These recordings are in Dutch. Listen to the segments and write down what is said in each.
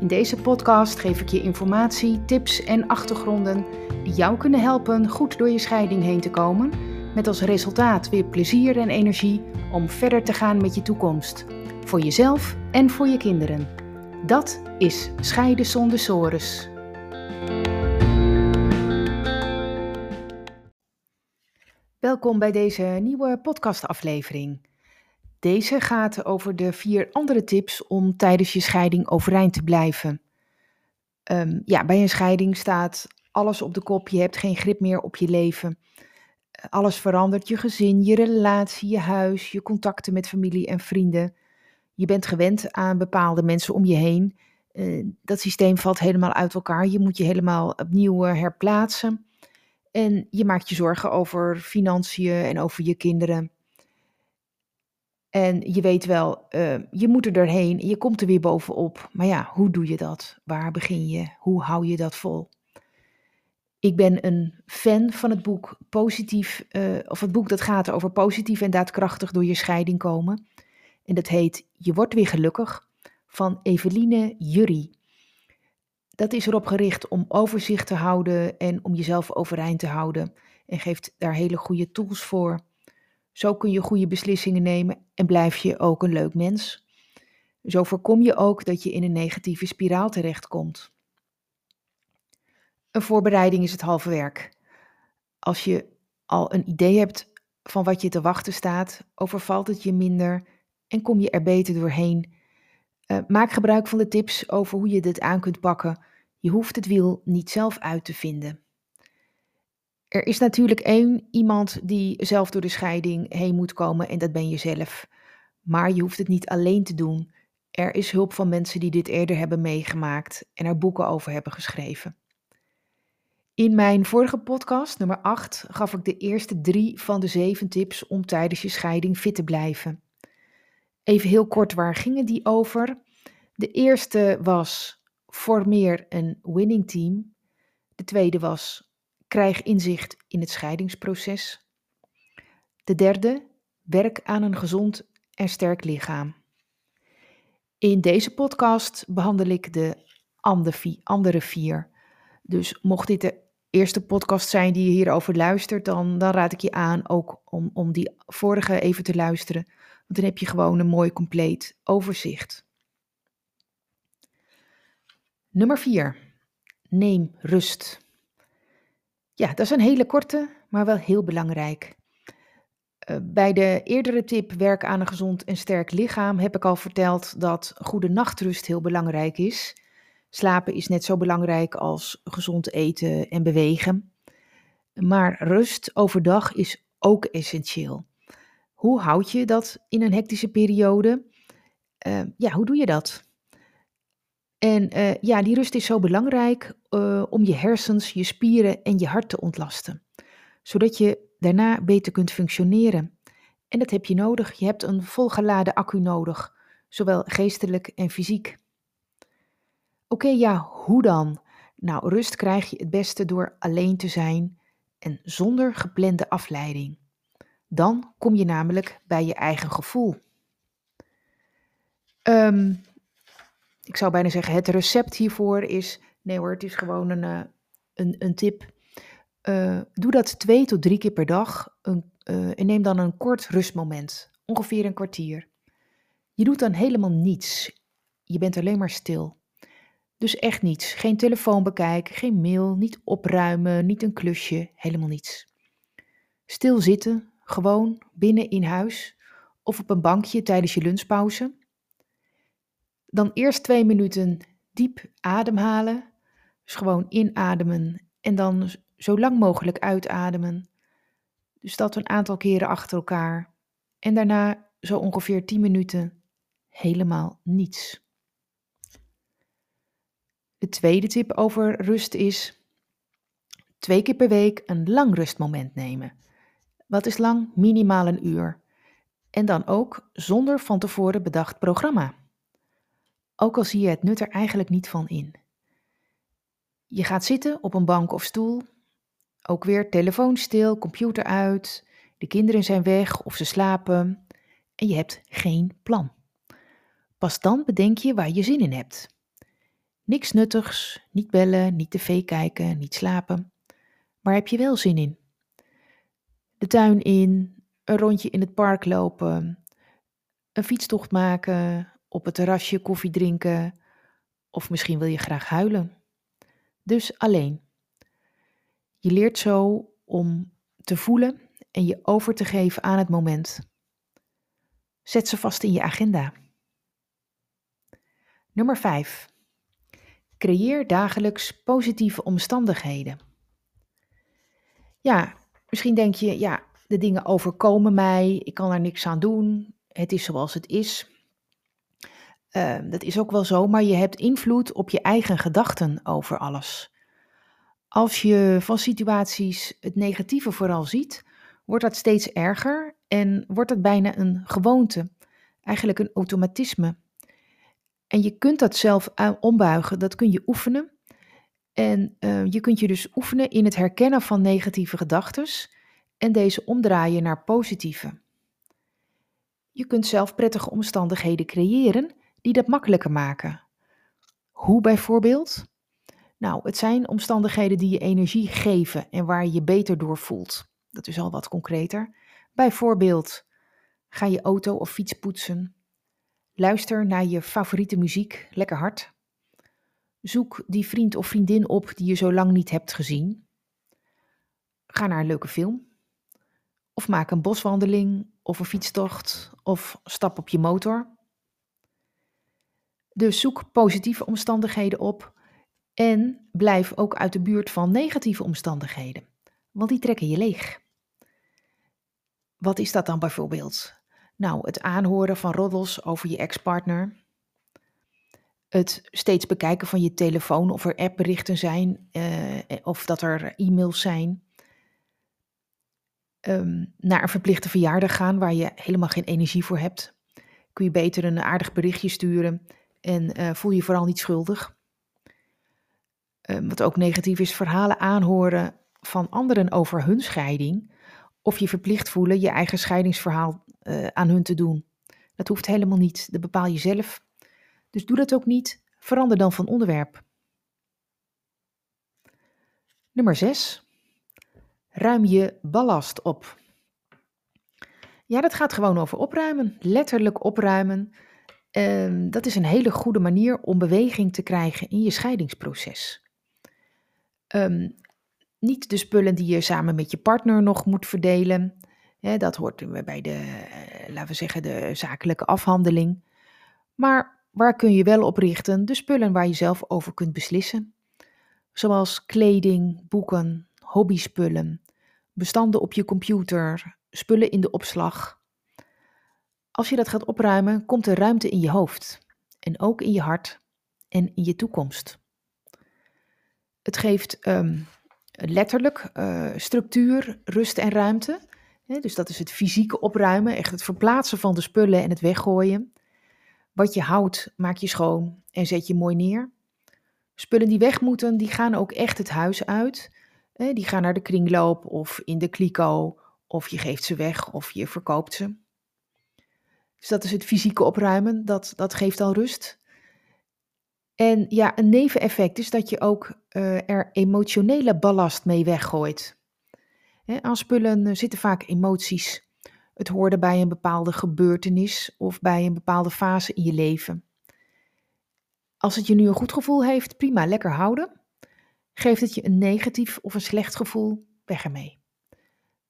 In deze podcast geef ik je informatie, tips en achtergronden die jou kunnen helpen goed door je scheiding heen te komen, met als resultaat weer plezier en energie om verder te gaan met je toekomst, voor jezelf en voor je kinderen. Dat is Scheiden zonder sores. Welkom bij deze nieuwe podcastaflevering. Deze gaat over de vier andere tips om tijdens je scheiding overeind te blijven. Um, ja, bij een scheiding staat alles op de kop. Je hebt geen grip meer op je leven. Alles verandert. Je gezin, je relatie, je huis, je contacten met familie en vrienden. Je bent gewend aan bepaalde mensen om je heen. Uh, dat systeem valt helemaal uit elkaar. Je moet je helemaal opnieuw uh, herplaatsen. En je maakt je zorgen over financiën en over je kinderen. En je weet wel, uh, je moet er doorheen, je komt er weer bovenop. Maar ja, hoe doe je dat? Waar begin je? Hoe hou je dat vol? Ik ben een fan van het boek Positief, uh, of het boek dat gaat over positief en daadkrachtig door je scheiding komen. En dat heet Je wordt weer gelukkig van Eveline Jury. Dat is erop gericht om overzicht te houden en om jezelf overeind te houden. En geeft daar hele goede tools voor. Zo kun je goede beslissingen nemen en blijf je ook een leuk mens. Zo voorkom je ook dat je in een negatieve spiraal terechtkomt. Een voorbereiding is het halve werk. Als je al een idee hebt van wat je te wachten staat, overvalt het je minder en kom je er beter doorheen. Uh, maak gebruik van de tips over hoe je dit aan kunt pakken. Je hoeft het wiel niet zelf uit te vinden. Er is natuurlijk één iemand die zelf door de scheiding heen moet komen en dat ben je zelf. Maar je hoeft het niet alleen te doen. Er is hulp van mensen die dit eerder hebben meegemaakt en er boeken over hebben geschreven. In mijn vorige podcast, nummer 8, gaf ik de eerste drie van de zeven tips om tijdens je scheiding fit te blijven. Even heel kort, waar gingen die over? De eerste was formeer een winning team. De tweede was Krijg inzicht in het scheidingsproces. De derde, werk aan een gezond en sterk lichaam. In deze podcast behandel ik de andere vier. Dus mocht dit de eerste podcast zijn die je hierover luistert, dan, dan raad ik je aan ook om, om die vorige even te luisteren. Want dan heb je gewoon een mooi compleet overzicht. Nummer 4. Neem rust. Ja, dat is een hele korte, maar wel heel belangrijk. Uh, bij de eerdere tip werk aan een gezond en sterk lichaam heb ik al verteld dat goede nachtrust heel belangrijk is. Slapen is net zo belangrijk als gezond eten en bewegen. Maar rust overdag is ook essentieel. Hoe houd je dat in een hectische periode? Uh, ja, hoe doe je dat? En uh, ja, die rust is zo belangrijk uh, om je hersens, je spieren en je hart te ontlasten, zodat je daarna beter kunt functioneren. En dat heb je nodig. Je hebt een volgeladen accu nodig, zowel geestelijk en fysiek. Oké, ja, hoe dan? Nou, rust krijg je het beste door alleen te zijn en zonder geplande afleiding. Dan kom je namelijk bij je eigen gevoel. Um, ik zou bijna zeggen, het recept hiervoor is, nee hoor, het is gewoon een, uh, een, een tip. Uh, doe dat twee tot drie keer per dag een, uh, en neem dan een kort rustmoment, ongeveer een kwartier. Je doet dan helemaal niets. Je bent alleen maar stil. Dus echt niets. Geen telefoon bekijken, geen mail, niet opruimen, niet een klusje, helemaal niets. Stil zitten, gewoon binnen in huis of op een bankje tijdens je lunchpauze. Dan eerst twee minuten diep ademhalen. Dus gewoon inademen en dan zo lang mogelijk uitademen. Dus dat een aantal keren achter elkaar. En daarna zo ongeveer 10 minuten helemaal niets. De tweede tip over rust is: twee keer per week een lang rustmoment nemen. Wat is lang? Minimaal een uur. En dan ook zonder van tevoren bedacht programma. Ook al zie je het nut er eigenlijk niet van in. Je gaat zitten op een bank of stoel. Ook weer telefoon stil, computer uit. De kinderen zijn weg of ze slapen. En je hebt geen plan. Pas dan bedenk je waar je zin in hebt. Niks nuttigs, niet bellen, niet tv kijken, niet slapen. Waar heb je wel zin in? De tuin in, een rondje in het park lopen, een fietstocht maken, op het terrasje koffie drinken of misschien wil je graag huilen. Dus alleen. Je leert zo om te voelen en je over te geven aan het moment. Zet ze vast in je agenda. Nummer 5. Creëer dagelijks positieve omstandigheden. Ja, misschien denk je, ja, de dingen overkomen mij, ik kan er niks aan doen, het is zoals het is. Uh, dat is ook wel zo, maar je hebt invloed op je eigen gedachten over alles. Als je van situaties het negatieve vooral ziet, wordt dat steeds erger en wordt het bijna een gewoonte, eigenlijk een automatisme. En je kunt dat zelf ombuigen, dat kun je oefenen. En uh, je kunt je dus oefenen in het herkennen van negatieve gedachten en deze omdraaien naar positieve. Je kunt zelf prettige omstandigheden creëren die dat makkelijker maken. Hoe bijvoorbeeld? Nou, het zijn omstandigheden die je energie geven en waar je je beter door voelt. Dat is al wat concreter. Bijvoorbeeld, ga je auto of fiets poetsen. Luister naar je favoriete muziek, lekker hard. Zoek die vriend of vriendin op die je zo lang niet hebt gezien. Ga naar een leuke film. Of maak een boswandeling of een fietstocht of stap op je motor. Dus zoek positieve omstandigheden op en blijf ook uit de buurt van negatieve omstandigheden, want die trekken je leeg. Wat is dat dan bijvoorbeeld? Nou, het aanhoren van roddels over je ex-partner. Het steeds bekijken van je telefoon of er appberichten zijn uh, of dat er e-mails zijn. Um, naar een verplichte verjaardag gaan waar je helemaal geen energie voor hebt. Kun je beter een aardig berichtje sturen en uh, voel je vooral niet schuldig. Um, wat ook negatief is, verhalen aanhoren van anderen over hun scheiding. Of je verplicht voelen je eigen scheidingsverhaal uh, aan hun te doen. Dat hoeft helemaal niet, dat bepaal je zelf. Dus doe dat ook niet, verander dan van onderwerp. Nummer 6. Ruim je ballast op. Ja, dat gaat gewoon over opruimen, letterlijk opruimen. Um, dat is een hele goede manier om beweging te krijgen in je scheidingsproces. Um, niet de spullen die je samen met je partner nog moet verdelen. Dat hoort bij de, uh, laten we zeggen, de zakelijke afhandeling. Maar waar kun je wel op richten? De spullen waar je zelf over kunt beslissen. Zoals kleding, boeken, hobbyspullen, bestanden op je computer, spullen in de opslag. Als je dat gaat opruimen, komt er ruimte in je hoofd en ook in je hart en in je toekomst. Het geeft um, letterlijk uh, structuur, rust en ruimte. dus dat is het fysieke opruimen, echt het verplaatsen van de spullen en het weggooien. Wat je houdt, maak je schoon en zet je mooi neer. Spullen die weg moeten, die gaan ook echt het huis uit. die gaan naar de kringloop of in de kliko, of je geeft ze weg of je verkoopt ze. Dus dat is het fysieke opruimen, dat, dat geeft al rust. En ja, een neveneffect is dat je ook uh, er emotionele ballast mee weggooit. Aan spullen uh, zitten vaak emoties. Het hoorde bij een bepaalde gebeurtenis of bij een bepaalde fase in je leven. Als het je nu een goed gevoel heeft, prima, lekker houden. Geeft het je een negatief of een slecht gevoel, weg ermee.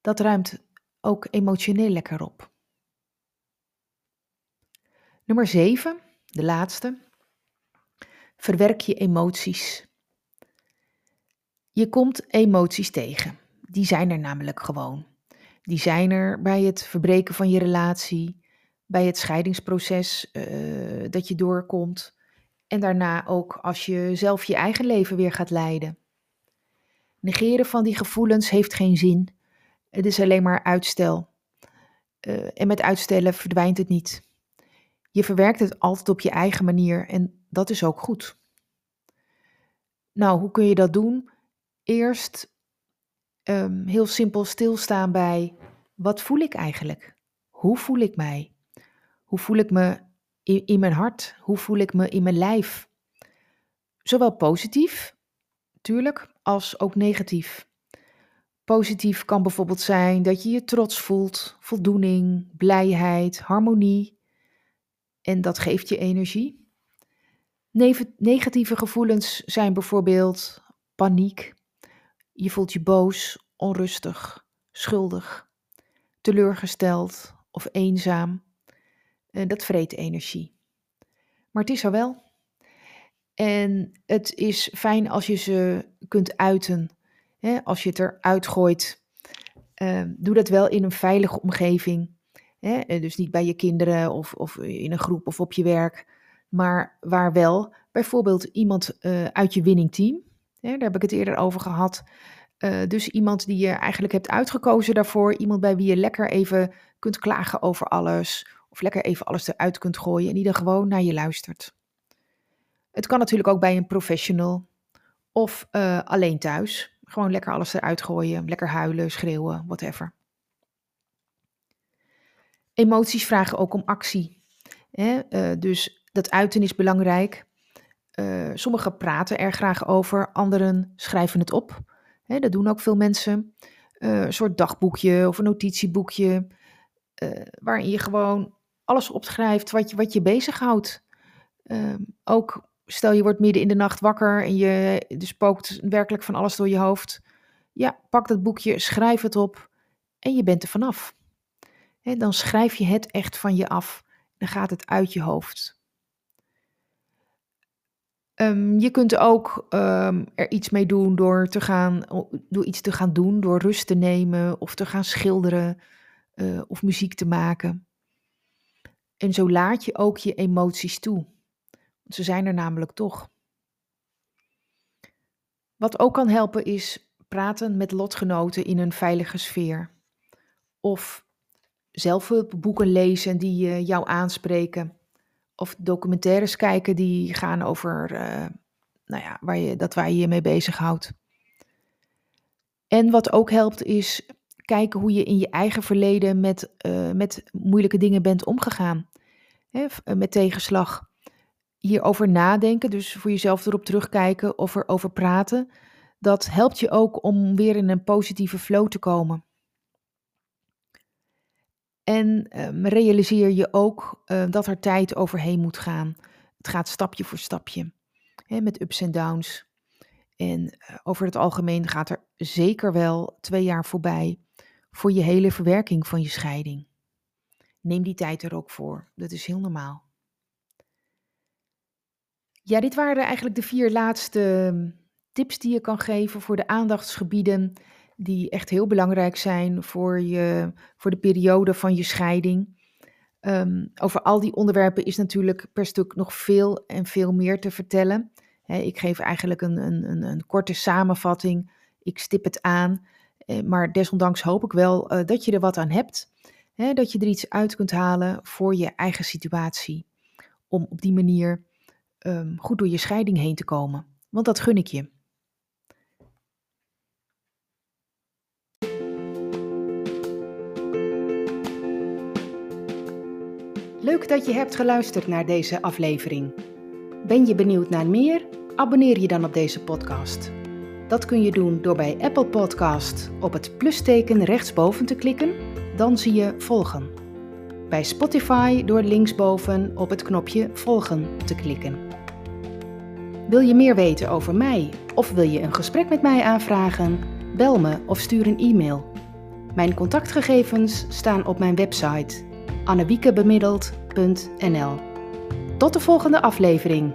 Dat ruimt ook emotioneel lekker op. Nummer 7, de laatste. Verwerk je emoties. Je komt emoties tegen. Die zijn er namelijk gewoon. Die zijn er bij het verbreken van je relatie, bij het scheidingsproces uh, dat je doorkomt en daarna ook als je zelf je eigen leven weer gaat leiden. negeren van die gevoelens heeft geen zin. Het is alleen maar uitstel. Uh, en met uitstellen verdwijnt het niet. Je verwerkt het altijd op je eigen manier en dat is ook goed. Nou, hoe kun je dat doen? Eerst um, heel simpel stilstaan bij wat voel ik eigenlijk? Hoe voel ik mij? Hoe voel ik me in, in mijn hart? Hoe voel ik me in mijn lijf? Zowel positief, tuurlijk, als ook negatief. Positief kan bijvoorbeeld zijn dat je je trots voelt, voldoening, blijheid, harmonie. En dat geeft je energie. Negatieve gevoelens zijn bijvoorbeeld paniek. Je voelt je boos, onrustig, schuldig, teleurgesteld of eenzaam. Dat vreet energie. Maar het is er wel. En het is fijn als je ze kunt uiten. Als je het eruit gooit, uh, doe dat wel in een veilige omgeving. Hè? Dus niet bij je kinderen of, of in een groep of op je werk. Maar waar wel bijvoorbeeld iemand uh, uit je winning team. Hè, daar heb ik het eerder over gehad. Dus iemand die je eigenlijk hebt uitgekozen daarvoor. Iemand bij wie je lekker even kunt klagen over alles. Of lekker even alles eruit kunt gooien. En die dan gewoon naar je luistert. Het kan natuurlijk ook bij een professional. Of alleen thuis. Gewoon lekker alles eruit gooien. Lekker huilen, schreeuwen, whatever. Emoties vragen ook om actie. Hè? Uh, dus dat uiten is belangrijk. Uh, sommigen praten er graag over, anderen schrijven het op. Hè, dat doen ook veel mensen. Uh, een soort dagboekje of een notitieboekje, waarin je gewoon alles opschrijft wat je, wat je bezighoudt. Ehm, ook stel je wordt midden in de nacht wakker en je dus spookt werkelijk van alles door je hoofd. Ja, pak dat boekje, schrijf het op en je bent er vanaf. Dan schrijf je het echt van je af. Dan gaat het uit je hoofd. Um, je kunt ook um, er iets mee doen door, te gaan, door iets te gaan doen, door rust te nemen of te gaan schilderen uh, of muziek te maken. En zo laat je ook je emoties toe. Ze zijn er namelijk toch. Wat ook kan helpen is praten met lotgenoten in een veilige sfeer. Of zelfhulpboeken lezen die uh, jou aanspreken. Of documentaires kijken die gaan over uh, nou ja, waar je, dat waar je je mee bezighoudt. En wat ook helpt is kijken hoe je in je eigen verleden met, uh, met moeilijke dingen bent omgegaan. Hè, met tegenslag hierover nadenken, dus voor jezelf erop terugkijken of erover praten, dat helpt je ook om weer in een positieve flow te komen. En um, realiseer je ook uh, dat er tijd overheen moet gaan. Het gaat stapje voor stapje, hè, met ups en downs. En uh, over het algemeen gaat er zeker wel twee jaar voorbij voor je hele verwerking van je scheiding. Neem die tijd er ook voor. Dat is heel normaal. Ja, dit waren eigenlijk de vier laatste ehm, tips die je kan geven voor de aandachtsgebieden die echt heel belangrijk zijn voor, je, voor de periode van je scheiding. Um, over al die onderwerpen is natuurlijk per stuk nog veel en veel meer te vertellen. Ik geef eigenlijk een, een, een, korte samenvatting. Ik stip het aan. Eh, maar desondanks hoop ik wel uh, dat je er wat aan hebt. He, dat je er iets uit kunt halen voor je eigen situatie. Om op die manier um, goed door je scheiding heen te komen. Want dat gun ik je. Leuk dat je hebt geluisterd naar deze aflevering. Ben je benieuwd naar meer? Abonneer je dan op deze podcast. Dat kun je doen door bij Apple Podcast op het plusteken rechtsboven te klikken, dan zie je volgen. Bij Spotify door linksboven op het knopje volgen te klikken. Wil je meer weten over mij of wil je een gesprek met mij aanvragen? Bel me of stuur een e-mail. Mijn contactgegevens staan op mijn website annewiekebemiddeld.nl. Tot de volgende aflevering.